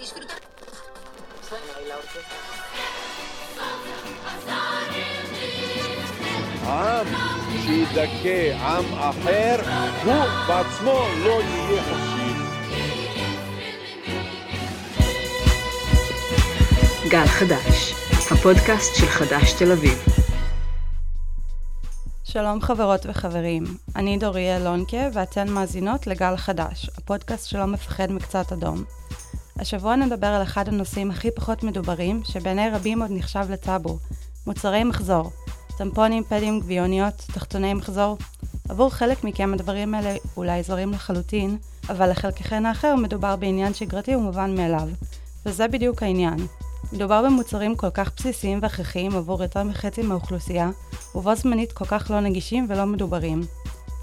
disfrutar. עם שידכא עם אחר, הוא בעצמו לא יהיה חופשי. גל חדש, הפודקאסט של חדש תל אביב. שלום חברות וחברים, אני דוריאל לונקה ואתן מאזינות לגל חדש, הפודקאסט שלא מפחד מקצת אדום. השבוע נדבר על אחד הנושאים הכי פחות מדוברים, שבעיני רבים עוד נחשב לטאבו, מוצרי מחזור, טמפונים, פדים, גביעוניות, תחתוני מחזור. עבור חלק מכם הדברים האלה אולי זרים לחלוטין, אבל לחלקכן האחר מדובר בעניין שגרתי ומובן מאליו. וזה בדיוק העניין. מדובר במוצרים כל כך בסיסיים והכרחיים עבור יותר מחצי מהאוכלוסייה, ובו זמנית כל כך לא נגישים ולא מדוברים.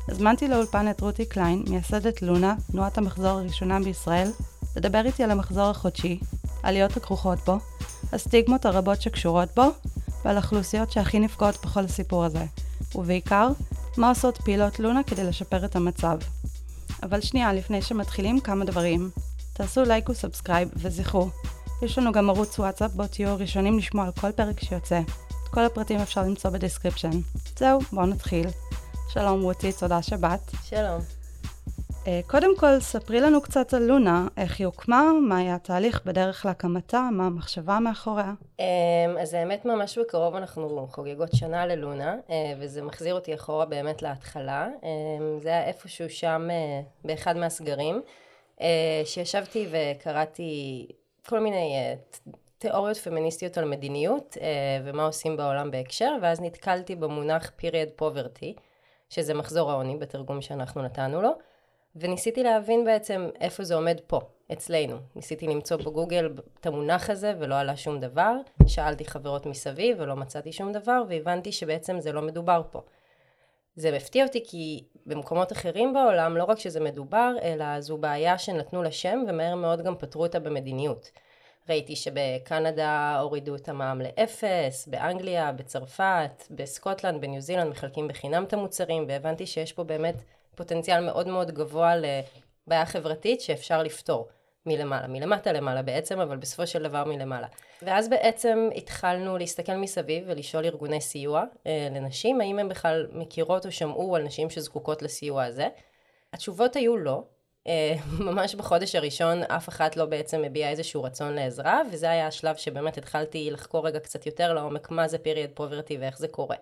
הזמנתי לאולפן את רותי קליין, מייסדת לונה, תנועת המחזור הראשונה בישראל, לדבר איתי על המחזור החודשי, העלויות הכרוכות בו, הסטיגמות הרבות שקשורות בו, ועל האוכלוסיות שהכי נפגעות בכל הסיפור הזה, ובעיקר, מה עושות פעילות לונה כדי לשפר את המצב. אבל שנייה, לפני שמתחילים, כמה דברים. תעשו לייק ו subscribe, וזכרו, יש לנו גם ערוץ וואטסאפ בו תהיו הראשונים לשמוע על כל פרק שיוצא. את כל הפרטים אפשר למצוא ב description. זהו, בואו נתחיל. שלום רותי, תודה שבאת. שלום. Uh, קודם כל, ספרי לנו קצת על לונה, איך היא הוקמה, מה היה התהליך בדרך להקמתה, מה המחשבה מאחוריה. Um, אז האמת ממש בקרוב אנחנו חוגגות שנה ללונה, uh, וזה מחזיר אותי אחורה באמת להתחלה. Um, זה היה איפשהו שם uh, באחד מהסגרים, שישבתי וקראתי כל מיני תיאוריות פמיניסטיות על מדיניות ומה עושים בעולם בהקשר, ואז נתקלתי במונח period poverty, שזה מחזור העוני בתרגום שאנחנו נתנו לו. וניסיתי להבין בעצם איפה זה עומד פה, אצלנו. ניסיתי למצוא בגוגל את המונח הזה ולא עלה שום דבר. שאלתי חברות מסביב ולא מצאתי שום דבר, והבנתי שבעצם זה לא מדובר פה. זה מפתיע אותי כי במקומות אחרים בעולם לא רק שזה מדובר, אלא זו בעיה שנתנו לה שם ומהר מאוד גם פתרו אותה במדיניות. ראיתי שבקנדה הורידו את המע"מ לאפס, באנגליה, בצרפת, בסקוטלנד, בניו זילנד מחלקים בחינם את המוצרים, והבנתי שיש פה באמת פוטנציאל מאוד מאוד גבוה לבעיה חברתית שאפשר לפתור מלמעלה, מלמטה למעלה בעצם, אבל בסופו של דבר מלמעלה. ואז בעצם התחלנו להסתכל מסביב ולשאול ארגוני סיוע אה, לנשים, האם הן בכלל מכירות או שמעו על נשים שזקוקות לסיוע הזה. התשובות היו לא. אה, ממש בחודש הראשון אף אחת לא בעצם הביעה איזשהו רצון לעזרה, וזה היה השלב שבאמת התחלתי לחקור רגע קצת יותר לעומק מה זה period poverty ואיך זה קורה.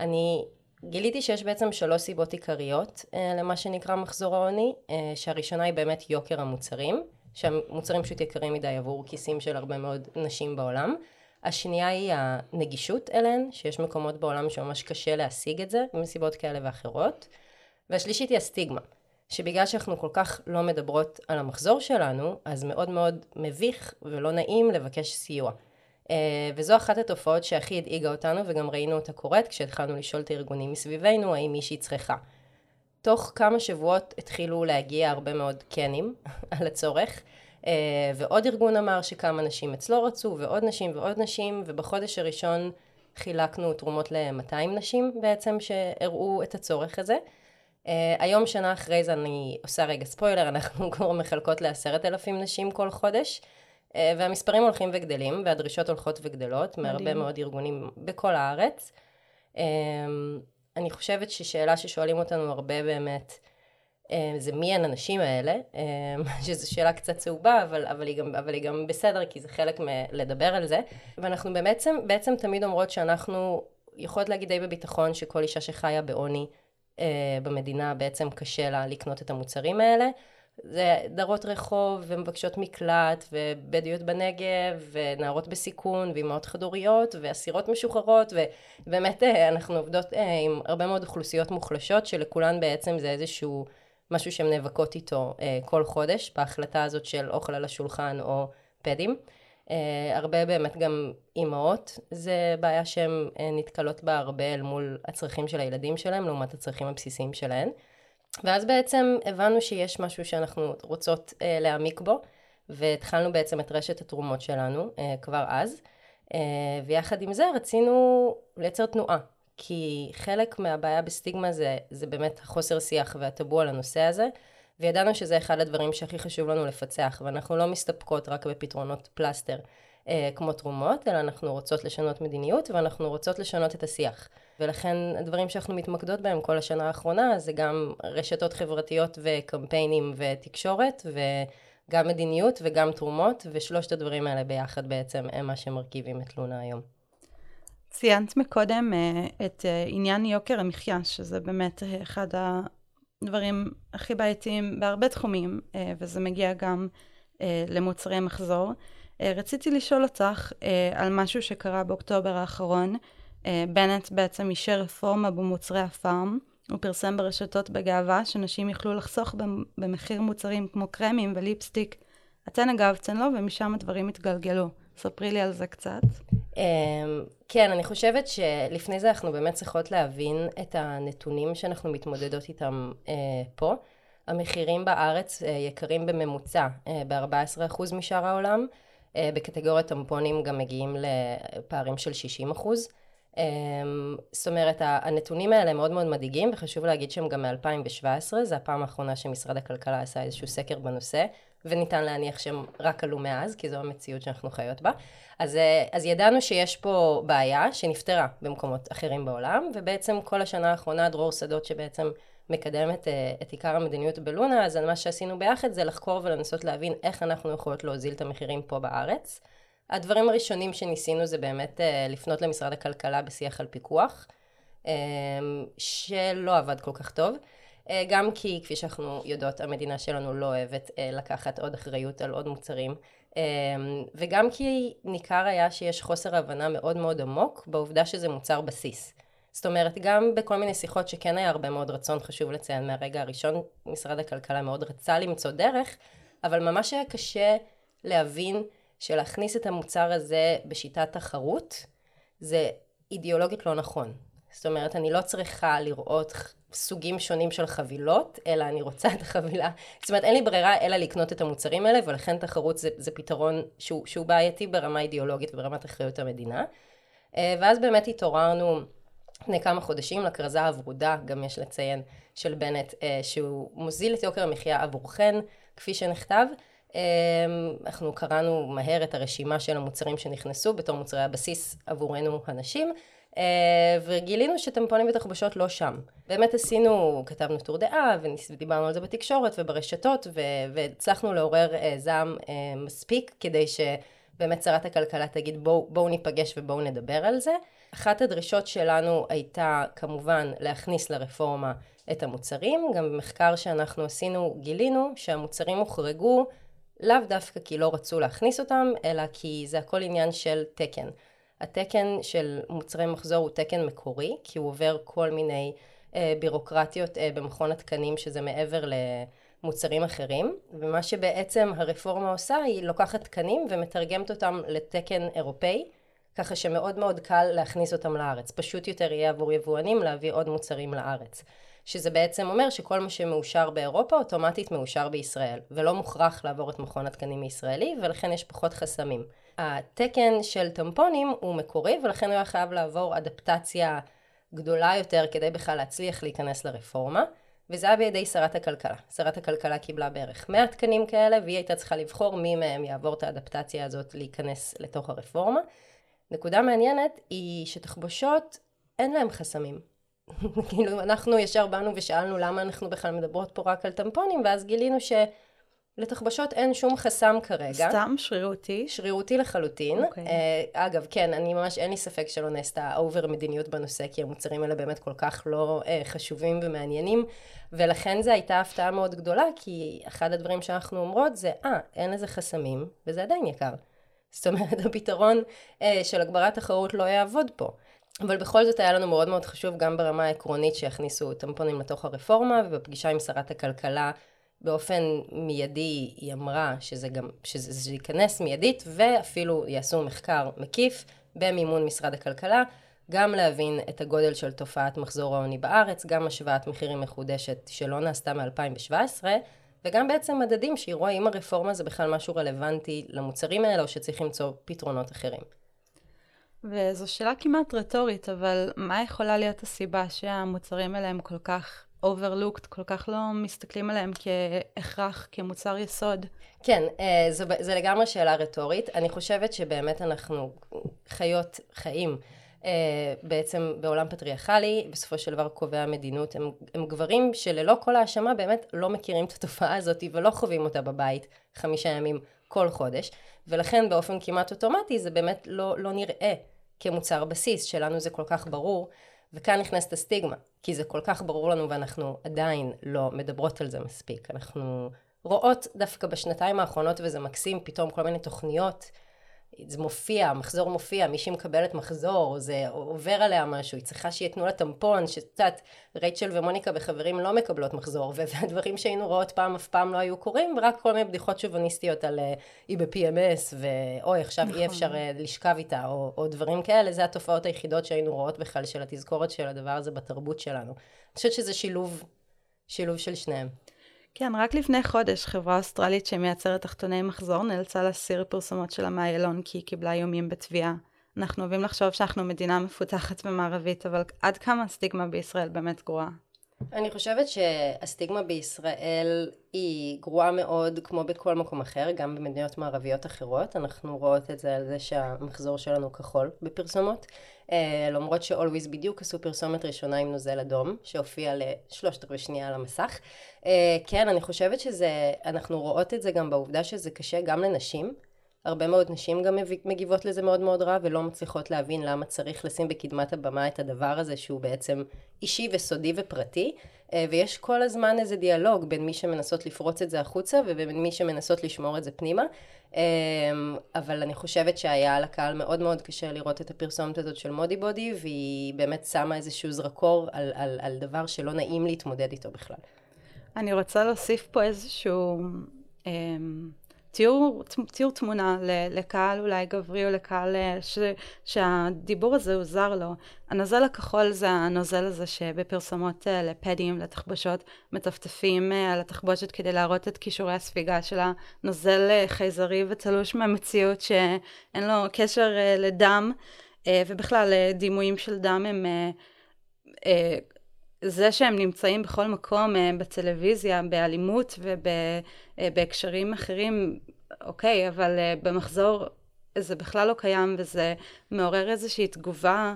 אני גיליתי שיש בעצם שלוש סיבות עיקריות אה, למה שנקרא מחזור העוני, אה, שהראשונה היא באמת יוקר המוצרים, שהמוצרים פשוט יקרים מדי עבור כיסים של הרבה מאוד נשים בעולם. השנייה היא הנגישות אליהן, שיש מקומות בעולם שממש קשה להשיג את זה, מסיבות כאלה ואחרות. והשלישית היא הסטיגמה, שבגלל שאנחנו כל כך לא מדברות על המחזור שלנו, אז מאוד מאוד מביך ולא נעים לבקש סיוע. Uh, וזו אחת התופעות שהכי הדאיגה אותנו וגם ראינו אותה קורית כשהתחלנו לשאול את הארגונים מסביבנו האם מישהי צריכה. תוך כמה שבועות התחילו להגיע הרבה מאוד קנים על הצורך uh, ועוד ארגון אמר שכמה נשים אצלו רצו ועוד נשים ועוד נשים ובחודש הראשון חילקנו תרומות ל-200 נשים בעצם שהראו את הצורך הזה. Uh, היום שנה אחרי זה אני עושה רגע ספוילר אנחנו כבר מחלקות לעשרת אלפים נשים כל חודש אה, והמספרים הולכים וגדלים, והדרישות הולכות וגדלות, מדהים. מהרבה מאוד ארגונים בכל הארץ. אה, אני חושבת ששאלה ששואלים אותנו הרבה באמת, אה, זה מי הן הנשים האלה, שזו שאלה קצת צהובה, אבל, אבל, היא גם, אבל היא גם בסדר, כי זה חלק מלדבר על זה. ואנחנו בעצם, בעצם תמיד אומרות שאנחנו יכולות להגיד די בביטחון שכל אישה שחיה בעוני במדינה בעצם קשה לה לקנות את המוצרים האלה. זה דרות רחוב ומבקשות מקלט ובדואיות בנגב ונערות בסיכון ואימהות חד-הוריות ואסירות משוחררות ובאמת אה, אנחנו עובדות אה, עם הרבה מאוד אוכלוסיות מוחלשות שלכולן בעצם זה איזשהו משהו שהן נאבקות איתו אה, כל חודש בהחלטה הזאת של אוכל על השולחן או פדים. הרבה באמת גם אימהות, זה בעיה שהן נתקלות בה הרבה אל מול הצרכים של הילדים שלהם לעומת הצרכים הבסיסיים שלהן. ואז בעצם הבנו שיש משהו שאנחנו רוצות אה, להעמיק בו, והתחלנו בעצם את רשת התרומות שלנו אה, כבר אז, אה, ויחד עם זה רצינו לייצר תנועה, כי חלק מהבעיה בסטיגמה זה, זה באמת החוסר שיח והטאבו על הנושא הזה, וידענו שזה אחד הדברים שהכי חשוב לנו לפצח, ואנחנו לא מסתפקות רק בפתרונות פלסטר אה, כמו תרומות, אלא אנחנו רוצות לשנות מדיניות ואנחנו רוצות לשנות את השיח. ולכן הדברים שאנחנו מתמקדות בהם כל השנה האחרונה זה גם רשתות חברתיות וקמפיינים ותקשורת וגם מדיניות וגם תרומות ושלושת הדברים האלה ביחד בעצם הם מה שמרכיבים את לונה היום. ציינת מקודם uh, את uh, עניין יוקר המחיה, שזה באמת uh, אחד הדברים הכי בעייתיים בהרבה תחומים, וזה מגיע גם למוצרי מחזור. רציתי לשאול אותך על משהו שקרה באוקטובר האחרון. Uh, בנט בעצם אישר רפורמה במוצרי הפארם. הוא פרסם ברשתות בגאווה שנשים יוכלו לחסוך במחיר מוצרים כמו קרמים וליפסטיק. אתן הגבתן לו ומשם הדברים התגלגלו. ספרי לי על זה קצת. Um, כן, אני חושבת שלפני זה אנחנו באמת צריכות להבין את הנתונים שאנחנו מתמודדות איתם uh, פה. המחירים בארץ uh, יקרים בממוצע uh, ב-14% משאר העולם. בקטגוריית טמפונים גם מגיעים לפערים של 60%. Um, זאת אומרת, הנתונים האלה מאוד מאוד מדאיגים, וחשוב להגיד שהם גם מ-2017, זו הפעם האחרונה שמשרד הכלכלה עשה איזשהו סקר בנושא. וניתן להניח שהם רק עלו מאז, כי זו המציאות שאנחנו חיות בה. אז, אה, אז ידענו שיש פה בעיה שנפתרה במקומות אחרים בעולם, ובעצם כל השנה האחרונה דרור שדות שבעצם מקדם את, אה, את עיקר המדיניות בלונה, אז מה שעשינו ביחד זה לחקור ולנסות להבין איך אנחנו יכולות להוזיל את המחירים פה בארץ. הדברים הראשונים שניסינו זה באמת אה, לפנות למשרד הכלכלה בשיח על פיקוח, שלא עבד כל כך טוב. אה, גם כי, כפי שאנחנו יודעות, המדינה שלנו לא אוהבת אה, לקחת עוד אחריות על עוד מוצרים, אה, וגם כי ניכר היה שיש חוסר הבנה מאוד מאוד עמוק בעובדה שזה מוצר בסיס. זאת אומרת, גם בכל מיני שיחות שכן היה הרבה מאוד רצון, חשוב לציין מהרגע הראשון, משרד הכלכלה מאוד רצה למצוא דרך, אבל ממש היה קשה להבין שלהכניס את המוצר הזה בשיטת תחרות, זה אידיאולוגית לא נכון. זאת אומרת, אני לא צריכה לראות סוגים שונים של חבילות, אלא אני רוצה את החבילה. זאת אומרת, אין לי ברירה אלא לקנות את המוצרים האלה, ולכן תחרות זה, זה פתרון שהוא, שהוא בעייתי ברמה אידיאולוגית וברמת אחריות המדינה. אה, ואז באמת התעוררנו לפני כמה חודשים לכרזה הוורודה, גם יש לציין, של בנט, אה, שהוא מוזיל את יוקר המחיה עבורכן, כפי שנכתב. אה, אנחנו קראנו מהר את הרשימה של המוצרים שנכנסו בתור מוצרי הבסיס עבורנו הנשים. אה, וגילינו שטמפונים ותחבושות לא שם. באמת עשינו, כתבנו טור דעה ודיברנו על זה בתקשורת וברשתות והצלחנו לעורר אה, זעם אה, מספיק כדי שבאמת שרת הכלכלה תגיד בואו בוא ניפגש ובואו נדבר על זה. אחת הדרישות שלנו הייתה כמובן להכניס לרפורמה את המוצרים, גם במחקר שאנחנו עשינו גילינו שהמוצרים הוחרגו לאו דווקא כי לא רצו להכניס אותם, אלא כי זה הכל עניין של תקן. התקן של מוצרי מחזור הוא תקן מקורי, כי הוא עובר כל מיני אה, בירוקרטיות אה, במכון התקנים, שזה מעבר למוצרים אחרים, ומה שבעצם הרפורמה עושה, היא לוקחת תקנים ומתרגמת אותם לתקן אירופאי, ככה שמאוד מאוד קל להכניס אותם לארץ. פשוט יותר יהיה עבור יבואנים להביא עוד מוצרים לארץ. שזה בעצם אומר שכל מה שמאושר באירופה אוטומטית מאושר בישראל, ולא מוכרח לעבור את מכון התקנים הישראלי, ולכן יש פחות חסמים. התקן של טמפונים הוא מקורי ולכן הוא היה חייב לעבור אדפטציה גדולה יותר כדי בכלל להצליח להיכנס לרפורמה וזה היה בידי שרת הכלכלה. שרת הכלכלה קיבלה בערך 100 תקנים כאלה והיא הייתה צריכה לבחור מי מהם יעבור את האדפטציה הזאת להיכנס לתוך הרפורמה. נקודה מעניינת היא שתחבושות אין להם חסמים. כאילו אנחנו ישר באנו ושאלנו למה אנחנו בכלל מדברות פה רק על טמפונים ואז גילינו ש... לתחבושות אין שום חסם כרגע. סתם שרירותי? שרירותי לחלוטין. Okay. אוקיי. Uh, אגב, כן, אני ממש, אין לי ספק שלא נעשתה אובר מדיניות בנושא, כי המוצרים האלה באמת כל כך לא uh, חשובים ומעניינים, ולכן זו הייתה הפתעה מאוד גדולה, כי אחד הדברים שאנחנו אומרות זה, אה, ah, אין לזה חסמים, וזה עדיין יקר. זאת אומרת, הפתרון uh, של הגברת תחרות לא יעבוד פה. אבל בכל זאת היה לנו מאוד מאוד חשוב גם ברמה העקרונית שיכניסו טמפונים לתוך הרפורמה, ובפגישה עם שרת הכלכלה באופן מיידי היא אמרה שזה גם, שזה, שזה ייכנס מיידית ואפילו יעשו מחקר מקיף במימון משרד הכלכלה, גם להבין את הגודל של תופעת מחזור העוני בארץ, גם השוואת מחירים מחודשת שלא נעשתה מ-2017 וגם בעצם מדדים שיראו האם הרפורמה זה בכלל משהו רלוונטי למוצרים האלה או שצריך למצוא פתרונות אחרים. וזו שאלה כמעט רטורית, אבל מה יכולה להיות הסיבה שהמוצרים האלה הם כל כך overlooked, כל כך לא מסתכלים עליהם כהכרח, כמוצר יסוד. כן, אה, זו, זו לגמרי שאלה רטורית. אני חושבת שבאמת אנחנו חיות, חיים. אה, בעצם בעולם פטריארכלי, בסופו של דבר קובעי המדינות הם, הם גברים שללא כל האשמה באמת לא מכירים את התופעה הזאת ולא חווים אותה בבית חמישה ימים כל חודש, ולכן באופן כמעט אוטומטי זה באמת לא, לא נראה כמוצר בסיס, שלנו זה כל כך ברור, וכאן נכנסת הסטיגמה, כי זה כל כך ברור לנו ואנחנו עדיין לא מדברות על זה מספיק. אנחנו רואות דווקא בשנתיים האחרונות, וזה מקסים, פתאום כל מיני תוכניות זה מופיע, מחזור מופיע, מישהי מקבלת מחזור, זה עובר עליה משהו, היא צריכה שייתנו לה טמפון, שאת יודעת, רייצ'ל ומוניקה בחברים לא מקבלות מחזור, והדברים שהיינו רואות פעם אף פעם לא היו קורים, ורק כל מיני בדיחות שוביניסטיות על אה, היא ב-PMS, ואוי, עכשיו נכון. אי אפשר אה, לשכב איתה, או, או דברים כאלה, זה התופעות היחידות שהיינו רואות בכלל של התזכורת של הדבר הזה בתרבות שלנו. אני חושבת שזה שילוב, שילוב של שניהם. כן, רק לפני חודש חברה אוסטרלית שמייצרת תחתוני מחזור נאלצה להסיר פרסומות שלה מהאיילון כי היא קיבלה איומים בתביעה. אנחנו אוהבים לחשוב שאנחנו מדינה מפותחת ומערבית, אבל עד כמה הסטיגמה בישראל באמת גרועה? אני חושבת שהסטיגמה בישראל היא גרועה מאוד כמו בכל מקום אחר, גם במדינות מערביות אחרות. אנחנו רואות את זה על זה שהמחזור שלנו כחול בפרסומות. Uh, למרות ש-Always בדיוק עשו פרסומת ראשונה עם נוזל אדום, שהופיע לשלושת רבעי שנייה על המסך. Uh, כן, אני חושבת שזה, אנחנו רואות את זה גם בעובדה שזה קשה גם לנשים. הרבה מאוד נשים גם מגיבות לזה מאוד מאוד רע ולא מצליחות להבין למה צריך לשים בקדמת הבמה את הדבר הזה שהוא בעצם אישי וסודי ופרטי אה, ויש כל הזמן איזה דיאלוג בין מי שמנסות לפרוץ את זה החוצה ובין מי שמנסות לשמור את זה פנימה אה, אבל אני חושבת שהיה לקהל מאוד מאוד קשה לראות את הפרסומת הזאת של מודי בודי והיא באמת שמה איזשהו זרקור על, על, על דבר שלא נעים להתמודד איתו בכלל. אני רוצה להוסיף פה איזשהו ציור, ציור תמונה לקהל אולי גברי או לקהל אה, ש, שהדיבור הזה הוא זר לו. הנוזל הכחול זה הנוזל הזה שבפרסומות אה, לפדים, לתחבושות, מטפטפים אה, על התחבושת כדי להראות את כישורי הספיגה של הנוזל חייזרי ותלוש מהמציאות שאין לו קשר לדם, ובכלל דימויים של דם הם... זה שהם נמצאים בכל מקום בטלוויזיה, באלימות ובהקשרים אחרים, אוקיי, אבל במחזור זה בכלל לא קיים וזה מעורר איזושהי תגובה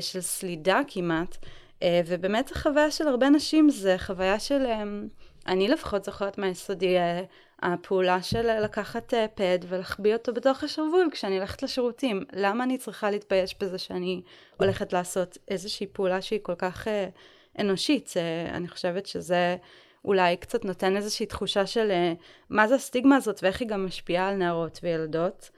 של סלידה כמעט. ובאמת החוויה של הרבה נשים זה חוויה של, אני לפחות זוכרת מהיסודי, הפעולה של לקחת פד ולהחביא אותו בתוך השרוול כשאני הולכת לשירותים. למה אני צריכה להתבייש בזה שאני הולכת לעשות איזושהי פעולה שהיא כל כך אנושית. אני חושבת שזה אולי קצת נותן איזושהי תחושה של אה, מה זה הסטיגמה הזאת ואיך היא גם משפיעה על נערות וילדות.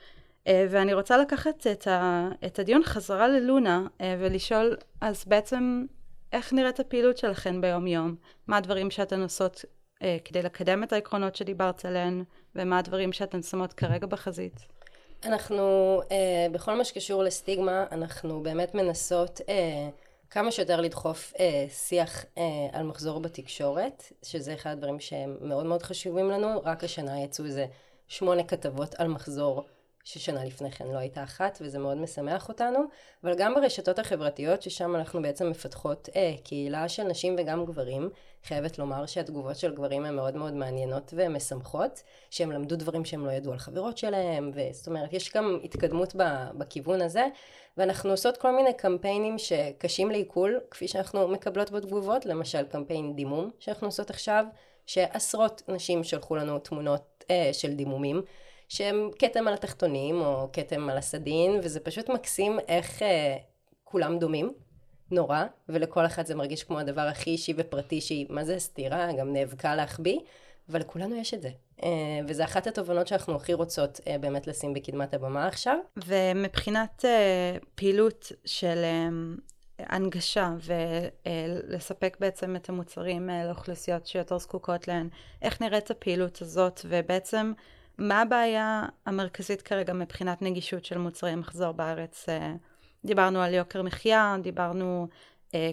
אה, ואני רוצה לקחת את, ה, את הדיון חזרה ללונה אה, ולשאול, אז בעצם איך נראית הפעילות שלכן ביום יום? מה הדברים שאתן עושות כדי לקדם את העקרונות שדיברת עליהן, ומה הדברים שאתן שמות כרגע בחזית? אנחנו, בכל מה שקשור לסטיגמה, אנחנו באמת מנסות כמה שיותר לדחוף אה, שיח אה, על מחזור בתקשורת, שזה אחד הדברים שהם מאוד מאוד חשובים לנו. רק השנה יצאו איזה שמונה כתבות על מחזור, ששנה לפני כן לא הייתה אחת, וזה מאוד משמח אותנו. אבל גם ברשתות החברתיות, ששם אנחנו בעצם מפתחות אה, קהילה של נשים וגם גברים. חייבת לומר שהתגובות של גברים הן מאוד מאוד מעניינות ומשמחות, שהם למדו דברים שהם לא ידעו על חברות שלהם, וזאת אומרת, יש גם התקדמות בכיוון הזה. ואנחנו עושות כל מיני קמפיינים שקשים לעיכול, כפי שאנחנו מקבלות בתגובות, למשל קמפיין דימום שאנחנו עושות עכשיו, שעשרות נשים שלחו לנו תמונות אה, של דימומים, שהם כתם על התחתונים או כתם על הסדין, וזה פשוט מקסים איך אה, כולם דומים, נורא, ולכל אחד זה מרגיש כמו הדבר הכי אישי ופרטי שהיא, מה זה סתירה, גם נאבקה להחביא, אבל לכולנו יש את זה. אה, וזה אחת התובנות שאנחנו הכי רוצות אה, באמת לשים בקדמת הבמה עכשיו. ומבחינת אה, פעילות של הנגשה ולספק בעצם את המוצרים לאוכלוסיות שיותר זקוקות להן, איך נראית הפעילות הזאת ובעצם מה הבעיה המרכזית כרגע מבחינת נגישות של מוצרי מחזור בארץ? דיברנו על יוקר מחיה, דיברנו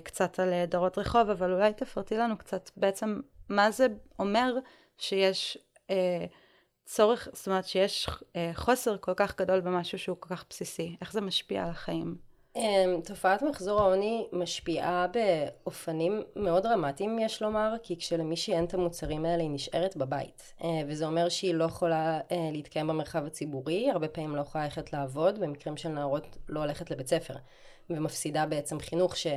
קצת על דרות רחוב, אבל אולי תפרטי לנו קצת בעצם מה זה אומר שיש אה, צורך, זאת אומרת שיש אה, חוסר כל כך גדול במשהו שהוא כל כך בסיסי, איך זה משפיע על החיים? אמ, תופעת מחזור העוני משפיעה באופנים מאוד דרמטיים יש לומר, כי כשלמישהי אין את המוצרים האלה היא נשארת בבית. אה, וזה אומר שהיא לא יכולה אה, להתקיים במרחב הציבורי, הרבה פעמים לא יכולה ללכת לעבוד, במקרים של נערות לא הולכת לבית ספר, ומפסידה בעצם חינוך ש...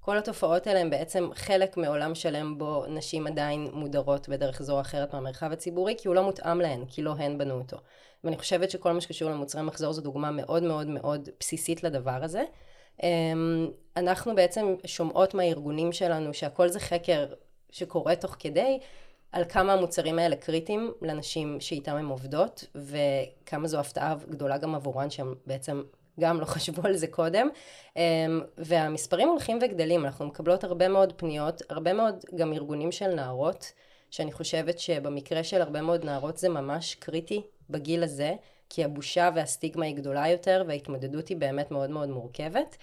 כל התופעות האלה הן בעצם חלק מעולם שלם בו נשים עדיין מודרות בדרך זו או אחרת מהמרחב הציבורי, כי הוא לא מותאם להן, כי לא הן בנו אותו. ואני חושבת שכל מה שקשור למוצרי מחזור זו דוגמה מאוד מאוד מאוד בסיסית לדבר הזה. אמ, אנחנו בעצם שומעות מהארגונים שלנו שהכל זה חקר שקורה תוך כדי, על כמה המוצרים האלה קריטיים לנשים שאיתם הן עובדות, וכמה זו הפתעה גדולה גם עבורן שהן בעצם גם לא חשבו על זה קודם, אמ, והמספרים הולכים וגדלים, אנחנו מקבלות הרבה מאוד פניות, הרבה מאוד גם ארגונים של נערות, שאני חושבת שבמקרה של הרבה מאוד נערות זה ממש קריטי בגיל הזה, כי הבושה והסטיגמה היא גדולה יותר, וההתמודדות היא באמת מאוד מאוד מורכבת.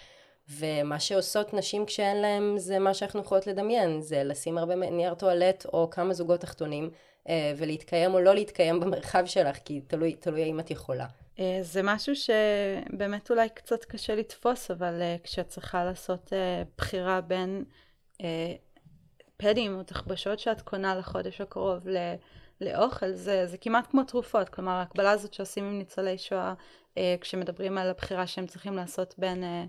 ומה שעושות נשים כשאין להן זה מה שאנחנו יכולות לדמיין, זה לשים הרבה נייר טואלט או כמה זוגות תחתונים אה, ולהתקיים או לא להתקיים במרחב שלך, כי תלוי, תלוי האם את יכולה. אה, זה משהו שבאמת אולי קצת קשה לתפוס, אבל אה, כשאת צריכה לעשות בחירה בין פדים או תחבשות שאת קונה לחודש הקרוב. לאוכל זה, זה כמעט כמו תרופות, כלומר ההקבלה הזאת שעושים עם ניצולי שואה אה, כשמדברים על הבחירה שהם צריכים לעשות בין, אה,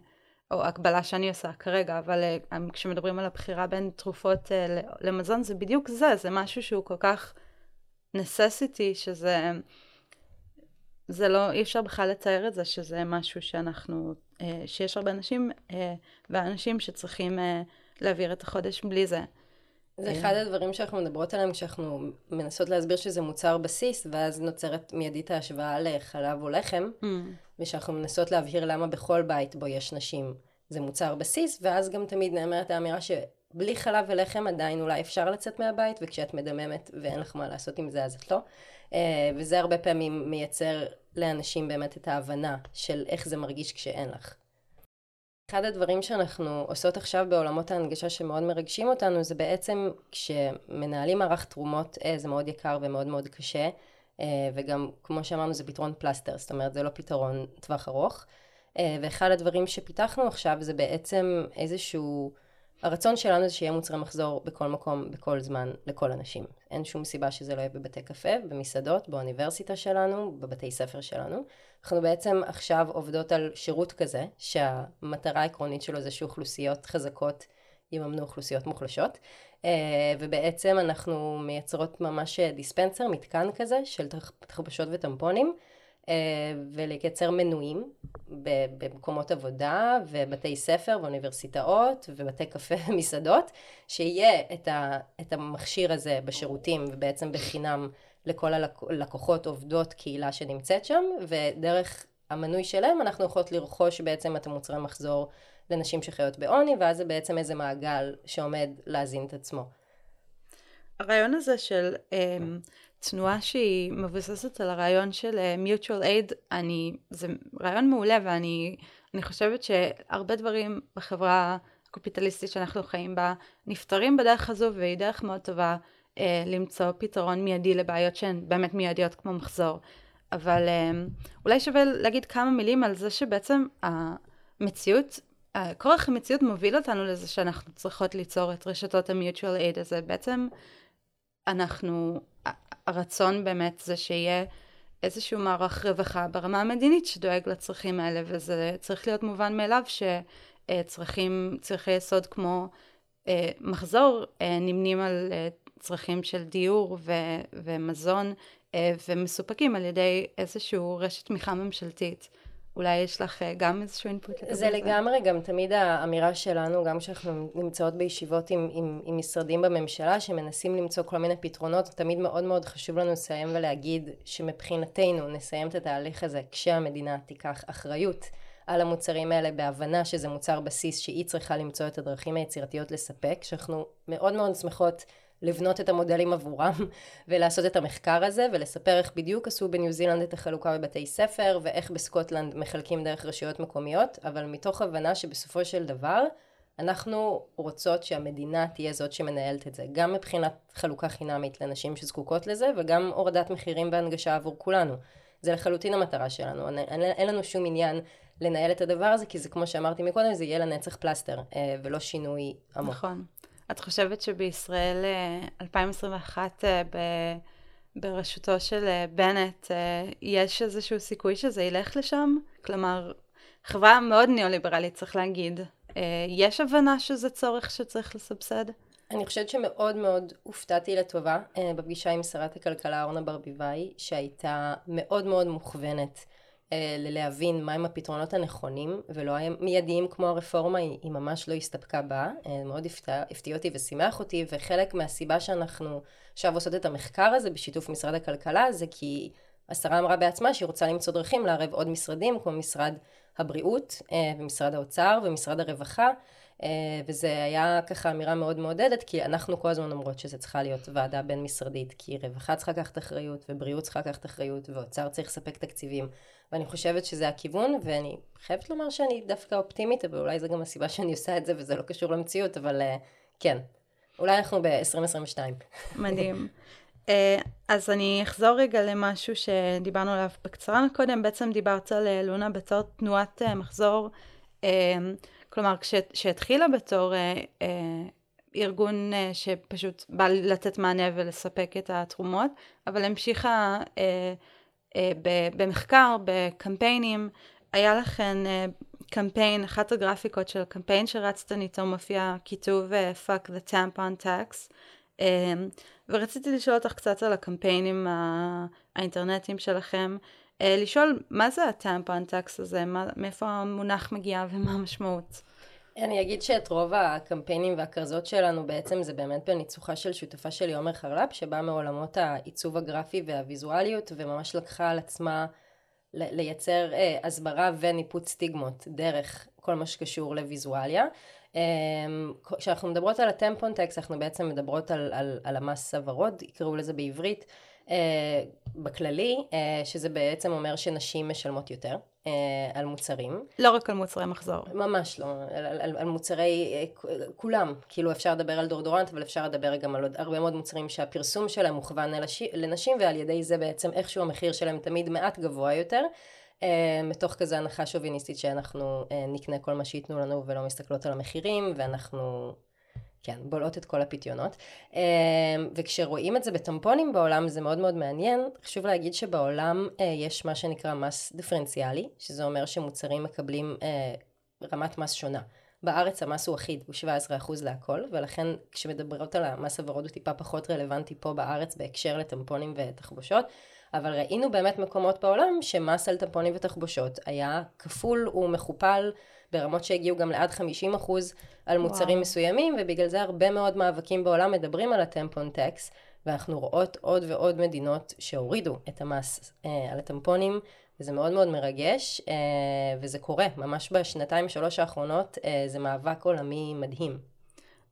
או הקבלה שאני עושה כרגע, אבל אה, כשמדברים על הבחירה בין תרופות אה, למזון זה בדיוק זה, זה משהו שהוא כל כך necessity שזה, זה לא, אי אפשר בכלל לתאר את זה שזה משהו שאנחנו, אה, שיש הרבה אנשים אה, ואנשים שצריכים אה, להעביר את החודש בלי זה. זה אחד הדברים שאנחנו מדברות עליהם כשאנחנו מנסות להסביר שזה מוצר בסיס, ואז נוצרת מיידית ההשוואה לחלב או לחם, mm. ושאנחנו מנסות להבהיר למה בכל בית בו יש נשים זה מוצר בסיס, ואז גם תמיד נאמרת האמירה שבלי חלב ולחם עדיין אולי אפשר לצאת מהבית, וכשאת מדממת ואין לך מה לעשות עם זה אז את לא. אה, וזה הרבה פעמים מייצר לאנשים באמת את ההבנה של איך זה מרגיש כשאין לך. אחד הדברים שאנחנו עושות עכשיו בעולמות ההנגשה שמאוד מרגשים אותנו זה בעצם כשמנהלים מערך תרומות אה, זה מאוד יקר ומאוד מאוד קשה אה, וגם כמו שאמרנו זה פתרון פלסטר זאת אומרת זה לא פתרון טווח ארוך. אה, ואחד הדברים שפיתחנו עכשיו זה בעצם איזשהו הרצון שלנו זה שיהיה מוצרי מחזור בכל מקום, בכל זמן, לכל אנשים. אין שום סיבה שזה לא יהיה בבתי קפה, במסעדות, באוניברסיטה שלנו, בבתי ספר שלנו. אנחנו בעצם עכשיו עובדות על שירות כזה, שהמטרה העקרונית שלו זה שאוכלוסיות חזקות יממנו אוכלוסיות מוחלשות. אה, ובעצם אנחנו מייצרות ממש דיספנסר, מתקן כזה, של תחבושות וטמפונים. אה, ולייצר מנויים במקומות עבודה ובתי ספר ואוניברסיטאות ובתי קפה ומסעדות, שיהיה את, ה, את המכשיר הזה בשירותים ובעצם בחינם לכל הלקוחות עובדות קהילה שנמצאת שם, ודרך המנוי שלהם אנחנו יכולות לרכוש בעצם את המוצרי מחזור לנשים שחיות בעוני, ואז זה בעצם איזה מעגל שעומד להזין את עצמו. הרעיון הזה של um, תנועה שהיא מבוססת על הרעיון של uh, mutual aid, אני, זה רעיון מעולה ואני אני חושבת שהרבה דברים בחברה הקופיטליסטית שאנחנו חיים בה נפתרים בדרך הזו והיא דרך מאוד טובה uh, למצוא פתרון מיידי לבעיות שהן באמת מיידיות כמו מחזור. אבל uh, אולי שווה להגיד כמה מילים על זה שבעצם המציאות כורח המציאות מוביל אותנו לזה שאנחנו צריכות ליצור את רשתות ה-mutual aid הזה. בעצם אנחנו, הרצון באמת זה שיהיה איזשהו מערך רווחה ברמה המדינית שדואג לצרכים האלה, וזה צריך להיות מובן מאליו שצרכים, צרכי יסוד כמו אה, מחזור אה, נמנים על אה, צרכים של דיור ו, ומזון ומסופקים על ידי איזשהו רשת תמיכה ממשלתית. אולי יש לך אה, גם איזשהו אינפוט לגבי זה? זה לגמרי גם תמיד האמירה שלנו, גם כשאנחנו נמצאות בישיבות עם, עם, עם משרדים בממשלה שמנסים למצוא כל מיני פתרונות, תמיד מאוד מאוד חשוב לנו לסיים ולהגיד שמבחינתנו נסיים את התהליך הזה כשהמדינה תיקח אחריות על המוצרים האלה בהבנה שזה מוצר בסיס שהיא צריכה למצוא את הדרכים היצירתיות לספק, שאנחנו מאוד מאוד שמחות לבנות את המודלים עבורם ולעשות את המחקר הזה ולספר איך בדיוק עשו בניו זילנד את החלוקה בבתי ספר ואיך בסקוטלנד מחלקים דרך רשויות מקומיות, אבל מתוך הבנה שבסופו של דבר אנחנו רוצות שהמדינה תהיה זאת שמנהלת את זה, גם מבחינת חלוקה חינמית לנשים שזקוקות לזה וגם הורדת מחירים והנגשה עבור כולנו. זה לחלוטין המטרה שלנו, אין, אין לנו שום עניין לנהל את הדבר הזה, כי זה כמו שאמרתי מקודם, זה יהיה לנצח פלסטר, אה, ולא שינוי עמוק. נכון. את חושבת שבישראל 2021, אה, ב... בראשותו של בנט, יש איזשהו סיכוי שזה ילך לשם? כלומר, חברה מאוד ניאו-ליברלית, צריך להגיד. יש הבנה שזה צורך שצריך לסבסד? אני חושבת שמאוד מאוד הופתעתי לטובה אה, בפגישה עם שרת הכלכלה אורנה ברביבאי, שהייתה מאוד מאוד מוכוונת אה, ללהבין מהם הפתרונות הנכונים, ולא מיידיים כמו הרפורמה, היא, היא ממש לא הסתפקה בה, אה, מאוד הפתיע, הפתיע אותי ושימח אותי, וחלק מהסיבה שאנחנו עכשיו עושות את המחקר הזה בשיתוף משרד הכלכלה, זה כי השרה אמרה בעצמה שהיא רוצה למצוא דרכים לערב עוד משרדים, כמו משרד הבריאות, ומשרד האוצר, ומשרד הרווחה. אה, וזה היה ככה אמירה מאוד מעודדת, כי אנחנו כל הזמן אומרות שזה צריכה להיות ועדה בין משרדית, כי רווחה צריכה לקחת אחריות, ובריאות צריכה לקחת אחריות, ואוצר צריך לספק תקציבים. ואני חושבת שזה הכיוון, ואני חייבת לומר שאני דווקא אופטימית, אבל אולי זו גם הסיבה שאני עושה את זה, וזה לא קשור למציאות, אבל uh, כן. אולי אנחנו ב-2022. מדהים. Uh, אז אני אחזור רגע למשהו שדיברנו עליו בקצרה קודם, בעצם דיברת על לונה בתור תנועת uh, מחזור. Uh, כלומר, כשהתחילה בתור אה, אה, ארגון אה, שפשוט בא לתת מענה ולספק את התרומות, אבל המשיכה אה, אה, במחקר, בקמפיינים, היה לכן אה, קמפיין, אחת הגרפיקות של הקמפיין שרצתן איתו מופיע כיתוב אה, fuck the tampon tax. אה, ורציתי לשאול אותך קצת על הקמפיינים האינטרנטיים שלכם. אה, לשאול מה זה הטמפון טקס הזה, מה, מאיפה המונח מגיע ומה המשמעות. אני אגיד שאת רוב הקמפיינים והכרזות שלנו בעצם זה באמת בניצוחה של שותפה שלי עומר חרלפ שבאה מעולמות העיצוב הגרפי והוויזואליות וממש לקחה על עצמה לייצר אה, הסברה וניפוץ סטיגמות דרך כל מה שקשור לוויזואליה. אה, כשאנחנו מדברות על הטמפון טקס אנחנו בעצם מדברות על, על, על המס הוורוד, יקראו לזה בעברית. אה, בכללי, אה, שזה בעצם אומר שנשים משלמות יותר על מוצרים. לא רק על מוצרי מחזור. ממש לא, על, על, על מוצרי כולם. כאילו אפשר לדבר על דורדורנט, אבל אפשר לדבר גם על עוד הרבה מאוד מוצרים שהפרסום שלהם מוכוון לנשים, ועל ידי זה בעצם איכשהו המחיר שלהם תמיד מעט גבוה יותר. מתוך כזה הנחה שוביניסטית שאנחנו נקנה כל מה שייתנו לנו ולא מסתכלות על המחירים, ואנחנו כן, בולעות את כל הפיתיונות. אמ, וכשרואים את זה בטמפונים בעולם זה מאוד מאוד מעניין. חשוב להגיד שבעולם אה, יש מה שנקרא מס דיפרנציאלי, שזה אומר שמוצרים מקבלים אה, רמת מס שונה. בארץ המס הוא אחיד, הוא 17% להכל, ולכן כשמדברות על המס הוורוד הוא טיפה פחות רלוונטי פה בארץ בהקשר לטמפונים ותחבושות, אבל ראינו באמת מקומות בעולם שמס על טמפונים ותחבושות היה כפול ומכופל ברמות שהגיעו גם לעד 50 אחוז על מוצרים וואו. מסוימים, ובגלל זה הרבה מאוד מאבקים בעולם מדברים על הטמפון טקס, ואנחנו רואות עוד ועוד מדינות שהורידו את המס אה, על הטמפונים, וזה מאוד מאוד מרגש, אה, וזה קורה, ממש בשנתיים שלוש האחרונות, אה, זה מאבק עולמי מדהים.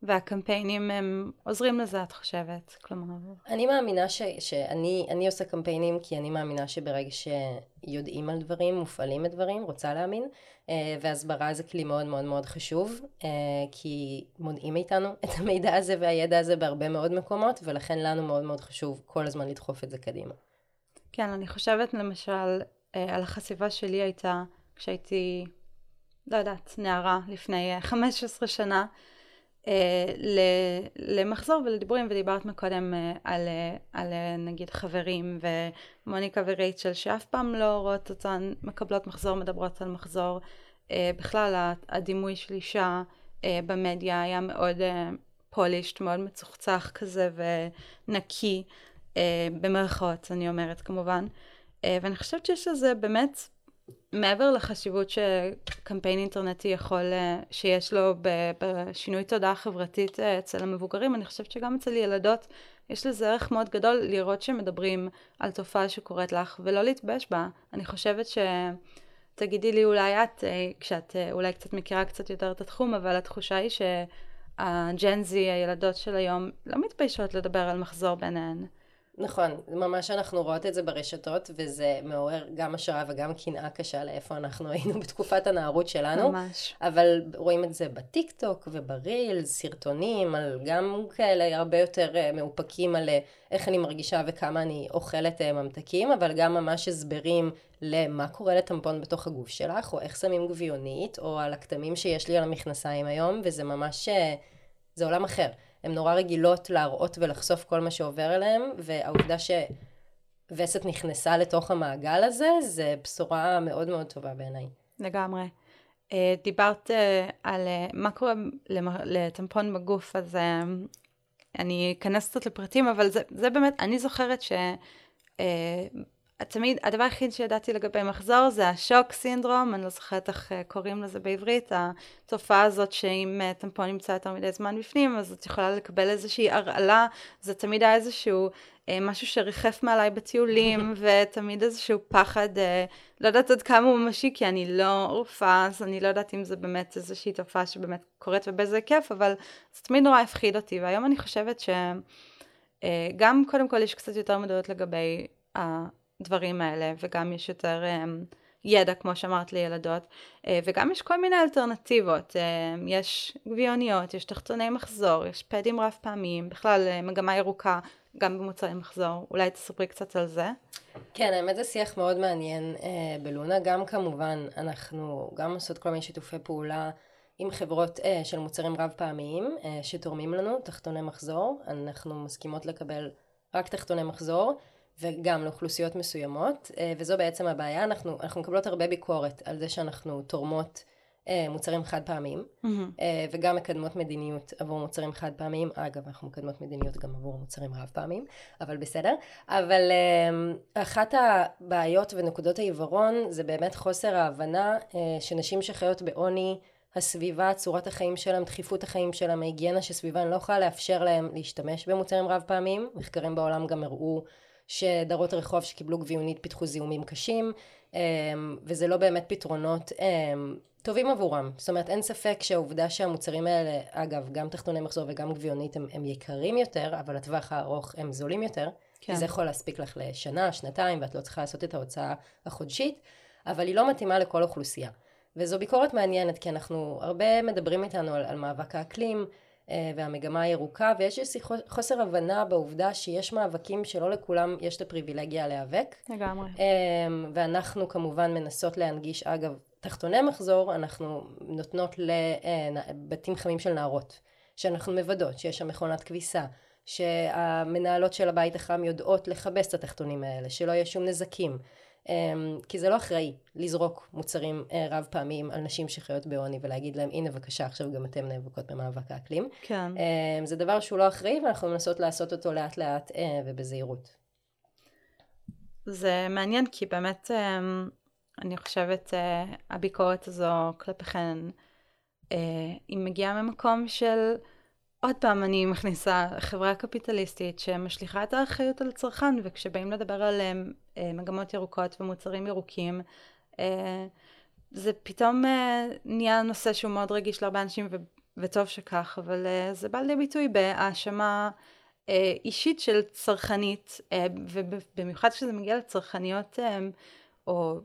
והקמפיינים הם עוזרים לזה, את חושבת? כלומר... אני מאמינה ש, שאני אני עושה קמפיינים כי אני מאמינה שברגע שיודעים על דברים, מופעלים הדברים, רוצה להאמין, אה, והסברה זה כלי מאוד מאוד מאוד חשוב, אה, כי מונעים מאיתנו את המידע הזה והידע הזה בהרבה מאוד מקומות, ולכן לנו מאוד מאוד חשוב כל הזמן לדחוף את זה קדימה. כן, אני חושבת למשל אה, על החשיפה שלי הייתה כשהייתי, לא יודעת, נערה לפני 15 שנה. אה, למחזור ולדיבורים ודיברת מקודם אה, על, אה, על נגיד חברים ומוניקה ורייצ'ל שאף פעם לא רואות אותן מקבלות מחזור מדברות על מחזור. בכלל הדימוי של אישה במדיה היה מאוד פולישט מאוד מצוחצח כזה ונקי במרכאות אני אומרת כמובן. ואני חושבת שיש לזה באמת מעבר לחשיבות שקמפיין אינטרנטי יכול, אה, שיש לו בשינוי תודעה חברתית אה, אצל המבוגרים, אני חושבת שגם אצל ילדות יש לזה ערך מאוד גדול לראות שמדברים על תופעה שקורית לך ולא להתבייש בה. אני חושבת ש... תגידי לי אולי את, אה, כשאת אולי קצת מכירה קצת יותר את התחום, אבל התחושה היא שהג'ן זי, הילדות של היום, לא מתביישות לדבר על מחזור ביניהן. נכון, ממש אנחנו רואות את זה ברשתות, וזה מעורר גם השראה וגם קנאה קשה לאיפה אנחנו היינו בתקופת הנערות שלנו. ממש. אבל רואים את זה בטיק טוק וברילס, סרטונים, על גם כאלה הרבה יותר אה, מאופקים על אה, איך אני מרגישה וכמה אני אוכלת אה, ממתקים, אבל גם ממש הסברים למה קורה לטמפון בתוך הגוף שלך, או איך שמים גביונית, או על הכתמים שיש לי על המכנסיים היום, וזה ממש, זה עולם אחר. הן נורא רגילות להראות ולחשוף כל מה שעובר אליהן, והעובדה שווסת נכנסה לתוך המעגל הזה, זה בשורה מאוד מאוד טובה בעיניי. לגמרי. אה, דיברת אה, על אה, מה קורה לטמפון בגוף, אז אני אכנס קצת לפרטים, אבל זה, זה באמת, אני זוכרת ש... תמיד, הדבר היחיד שידעתי לגבי מחזור זה השוק סינדרום, אני לא זוכרת איך אה, קוראים לזה בעברית, התופעה הזאת שאם אה, טמפון נמצא יותר מדי זמן בפנים, אז את יכולה לקבל איזושהי הרעלה, זה תמיד היה איזשהו אה, משהו שריחף מעליי בטיולים, ותמיד איזשהו פחד, אה, לא יודעת עד כמה הוא ממשי, כי אני לא רופאה, אז אני לא יודעת אם זה באמת איזושהי תופעה שבאמת קורית ובאיזה כיף, אבל זה תמיד נורא הפחיד אותי, והיום אני חושבת שגם אה, קודם כל יש קצת יותר מודעות לגבי הדברים האלה, וגם יש יותר um, ידע, כמו שאמרת לילדות, uh, וגם יש כל מיני אלטרנטיבות. Uh, יש גביוניות, יש תחתוני מחזור, יש פדים רב פעמיים, בכלל uh, מגמה ירוקה גם במוצרי מחזור. אולי תספרי קצת על זה. כן, האמת זה שיח מאוד מעניין uh, בלונה. גם כמובן, אנחנו גם עושות כל מיני שיתופי פעולה. עם חברות uh, של מוצרים רב פעמיים uh, שתורמים לנו תחתוני מחזור, אנחנו מסכימות לקבל רק תחתוני מחזור, וגם לאוכלוסיות מסוימות, אה, וזו בעצם הבעיה, אנחנו, אנחנו מקבלות הרבה ביקורת על זה שאנחנו תורמות אה, מוצרים חד פעמיים, mm-hmm. וגם מקדמות מדיניות עבור מוצרים חד פעמיים, אגב אנחנו מקדמות מדיניות גם עבור מוצרים רב פעמיים, אבל בסדר, אבל אחת הבעיות ונקודות העיוורון זה באמת חוסר ההבנה שנשים שחיות בעוני הסביבה, צורת החיים שלהם, דחיפות החיים שלהם, ההיגיינה שסביבן לא יכולה לאפשר להם להשתמש במוצרים רב פעמיים. מחקרים בעולם גם הראו שדרות רחוב שקיבלו גביונית פיתחו זיהומים קשים, אמ, וזה לא באמת פתרונות אמ, טובים עבורם. זאת אומרת, אין ספק שהעובדה שהמוצרים האלה, אגב, גם תחתוני מחזור וגם גביונית הם, הם יקרים יותר, אבל לטווח הארוך הם זולים יותר. כן. זה יכול להספיק לך לשנה, שנתיים, ואת לא צריכה לעשות את ההוצאה החודשית, אבל היא לא מתאימה לכל אוכלוסייה. וזו ביקורת מעניינת, כי אנחנו, הרבה מדברים איתנו על, על מאבק האקלים, אה, והמגמה הירוקה, ויש איזושהי חוסר הבנה בעובדה שיש מאבקים שלא לכולם יש את הפריבילגיה להיאבק. לגמרי. אה, ואנחנו כמובן מנסות להנגיש, אגב, תחתוני מחזור, אנחנו נותנות לבתים אה, חמים של נערות, שאנחנו מוודאות שיש שם מכונת כביסה, שהמנהלות של הבית החם יודעות לכבס את התחתונים האלה, שלא יהיה שום נזקים. אמ, כי זה לא אחראי לזרוק מוצרים אה, רב פעמיים על נשים שחיות בעוני ולהגיד להם הנה בבקשה עכשיו גם אתם נאבקות במאבק האקלים. כן. אמ, זה דבר שהוא לא אחראי ואנחנו מנסות לעשות אותו לאט לאט אה, ובזהירות. זה מעניין כי באמת אמ, אני חושבת אה, הביקורת הזו כלפיכן היא מגיעה ממקום של עוד פעם אני מכניסה חברה קפיטליסטית שמשליכה את האחריות על הצרכן וכשבאים לדבר על אה, מגמות ירוקות ומוצרים ירוקים. אה, זה פתאום אה, נהיה נושא שהוא מאוד רגיש להרבה אנשים וטוב שכך אבל זה בא לידי ביטוי בהאשמה אישית של צרכנית ובמיוחד כשזה מגיע לצרכניות או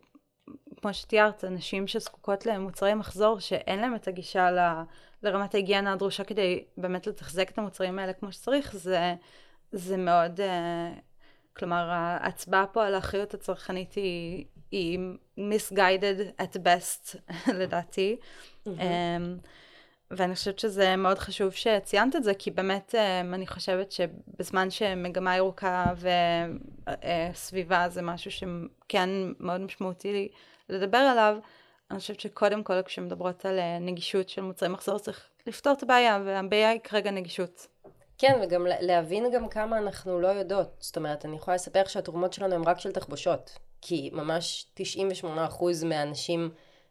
כמו שתיארת, אנשים שזקוקות למוצרי מחזור שאין להם את הגישה ל... לרמת ההיגיינה הדרושה כדי באמת לתחזק את המוצרים האלה כמו שצריך, זה, זה מאוד, uh, כלומר ההצבעה פה על האחריות הצרכנית היא, היא misguided at best לדעתי. Mm-hmm. Um, ואני חושבת שזה מאוד חשוב שציינת את זה, כי באמת um, אני חושבת שבזמן שמגמה ירוקה וסביבה זה משהו שכן מאוד משמעותי לדבר עליו, אני חושבת שקודם כל כשמדברות על אה, נגישות של מוצרי מחזור צריך לפתור את הבעיה, והבעיה היא כרגע נגישות. כן, וגם להבין גם כמה אנחנו לא יודעות. זאת אומרת, אני יכולה לספר שהתרומות שלנו הן רק של תחבושות. כי ממש 98% מהאנשים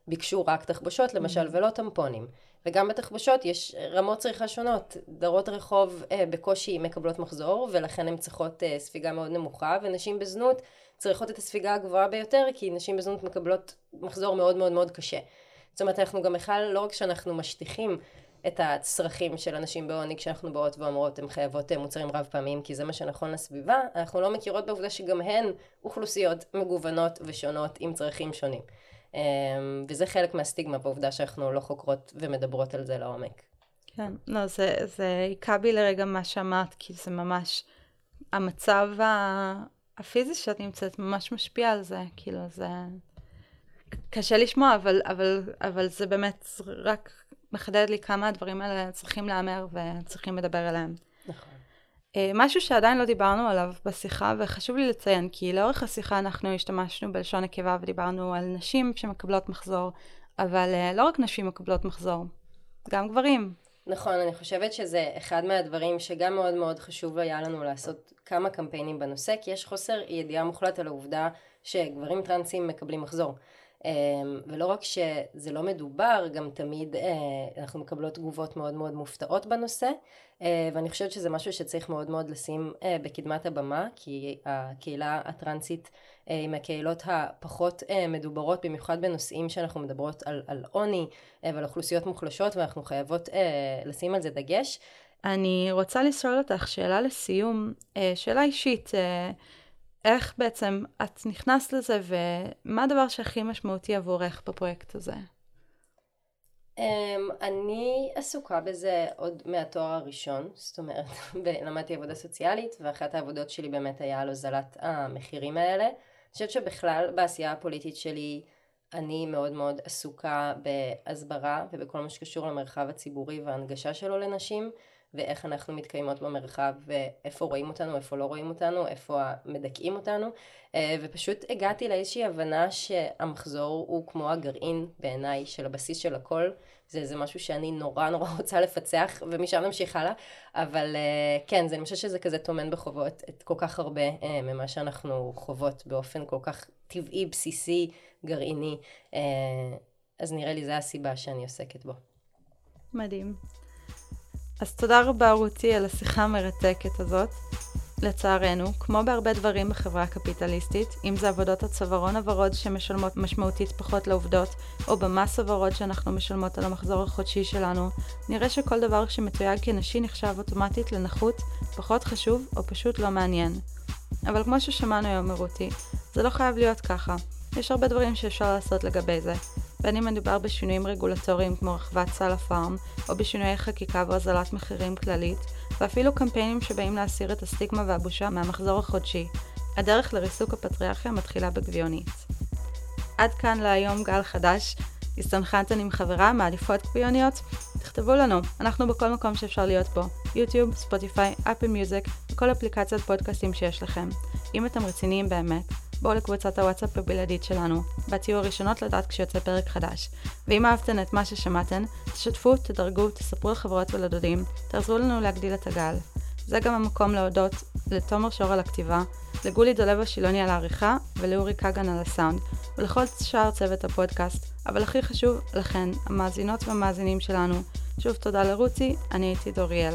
ביקשו רק תחבושות, למשל, mm-hmm. ולא טמפונים. וגם בתחבושות יש רמות צריכה שונות. דרות רחוב אה, בקושי מקבלות מחזור, ולכן הן צריכות אה, ספיגה מאוד נמוכה, ונשים בזנות צריכות את הספיגה הגבוהה ביותר, כי נשים בזנות מקבלות מחזור מאוד מאוד מאוד קשה. זאת אומרת, אנחנו גם בכלל, לא רק שאנחנו משטיחים את הצרכים של אנשים בעוני כשאנחנו באות ואומרות הן חייבות מוצרים רב פעמיים כי זה מה שנכון לסביבה, אנחנו לא מכירות בעובדה שגם הן אוכלוסיות מגוונות ושונות עם צרכים שונים. וזה חלק מהסטיגמה בעובדה שאנחנו לא חוקרות ומדברות על זה לעומק. כן, לא, זה, זה היכה בי לרגע מה שאמרת, כי זה ממש, המצב הפיזי שאת נמצאת ממש משפיע על זה, כאילו זה קשה לשמוע, אבל, אבל, אבל זה באמת רק מחדד לי כמה הדברים האלה צריכים להיאמר וצריכים לדבר עליהם. נכון. אה, משהו שעדיין לא דיברנו עליו בשיחה, וחשוב לי לציין, כי לאורך השיחה אנחנו השתמשנו בלשון נקבה ודיברנו על נשים שמקבלות מחזור, אבל אה, לא רק נשים מקבלות מחזור, גם גברים. נכון, אני חושבת שזה אחד מהדברים שגם מאוד מאוד חשוב היה לנו לעשות כמה קמפיינים בנושא, כי יש חוסר ידיעה מוחלט על העובדה שגברים טרנסים מקבלים מחזור. אמ, ולא רק שזה לא מדובר, גם תמיד אה, אנחנו מקבלות תגובות מאוד מאוד מופתעות בנושא, אה, ואני חושבת שזה משהו שצריך מאוד מאוד לשים אה, בקדמת הבמה, כי הקהילה הטרנסית היא מהקהילות הפחות מדוברות, במיוחד בנושאים שאנחנו מדברות על, על עוני ועל אוכלוסיות מוחלשות, ואנחנו חייבות לשים על זה דגש. אני רוצה לשאול אותך שאלה לסיום, שאלה אישית. איך בעצם את נכנסת לזה, ומה הדבר שהכי משמעותי עבורך בפרויקט הזה? Um, אני עסוקה בזה עוד מהתואר הראשון, זאת אומרת, למדתי עבודה סוציאלית, ואחת העבודות שלי באמת היה על הוזלת המחירים האלה. אני חושבת שבכלל בעשייה הפוליטית שלי אני מאוד מאוד עסוקה בהסברה ובכל מה שקשור למרחב הציבורי וההנגשה שלו לנשים. ואיך אנחנו מתקיימות במרחב, ואיפה רואים אותנו, איפה לא רואים אותנו, איפה מדכאים אותנו, אה, ופשוט הגעתי לאיזושהי הבנה שהמחזור הוא כמו הגרעין בעיניי של הבסיס של הכל, זה, זה משהו שאני נורא נורא רוצה לפצח, ומשם נמשיך הלאה, אבל אה, כן, זה, אני חושבת שזה כזה טומן בחובות את כל כך הרבה אה, ממה שאנחנו חוות באופן כל כך טבעי, בסיסי, גרעיני, אז נראה לי זו הסיבה שאני עוסקת בו. מדהים. אז תודה רבה רותי על השיחה המרתקת הזאת. לצערנו, כמו בהרבה דברים בחברה הקפיטליסטית, אם זה עבודות הצווארון הוורוד שמשלמות משמעותית פחות לעובדות, או במס הוורוד שאנחנו משלמות על המחזור החודשי שלנו, נראה שכל דבר שמתויג כנשי נחשב אוטומטית לנחות, פחות חשוב או פשוט לא מעניין. אבל כמו ששמענו היום מרותי, זה לא חייב להיות ככה. יש הרבה דברים שאפשר לעשות לגבי זה, בין אם מדובר בשינויים רגולטוריים כמו רחבת סל הפארם, או בשינויי חקיקה והוזלת מחירים כללית, ואפילו קמפיינים שבאים להסיר את הסטיגמה והבושה מהמחזור החודשי. הדרך לריסוק הפטריארכיה מתחילה בגביונית. עד כאן להיום גל חדש. הסתנכרנתן עם חברה מאליפות גביוניות? תכתבו לנו, אנחנו בכל מקום שאפשר להיות בו, יוטיוב, ספוטיפיי, אפל מיוזיק וכל אפליקציית פודקאסטים שיש לכם. אם אתם רציניים באמת, בואו לקבוצת הוואטסאפ הבלעדית שלנו, בה תהיו הראשונות לדעת כשיוצא פרק חדש. ואם אהבתן את מה ששמעתן, תשתפו, תדרגו, תספרו לחברות ולדודים, תעזרו לנו להגדיל את הגל. זה גם המקום להודות לתומר שור על הכתיבה, לגולי דולב השילוני על העריכה ולאורי כגן על הסאונד, ולכל שאר צוות הפודקאסט, אבל הכי חשוב לכן, המאזינות והמאזינים שלנו. שוב תודה לרוצי, אני הייתי דוריאל.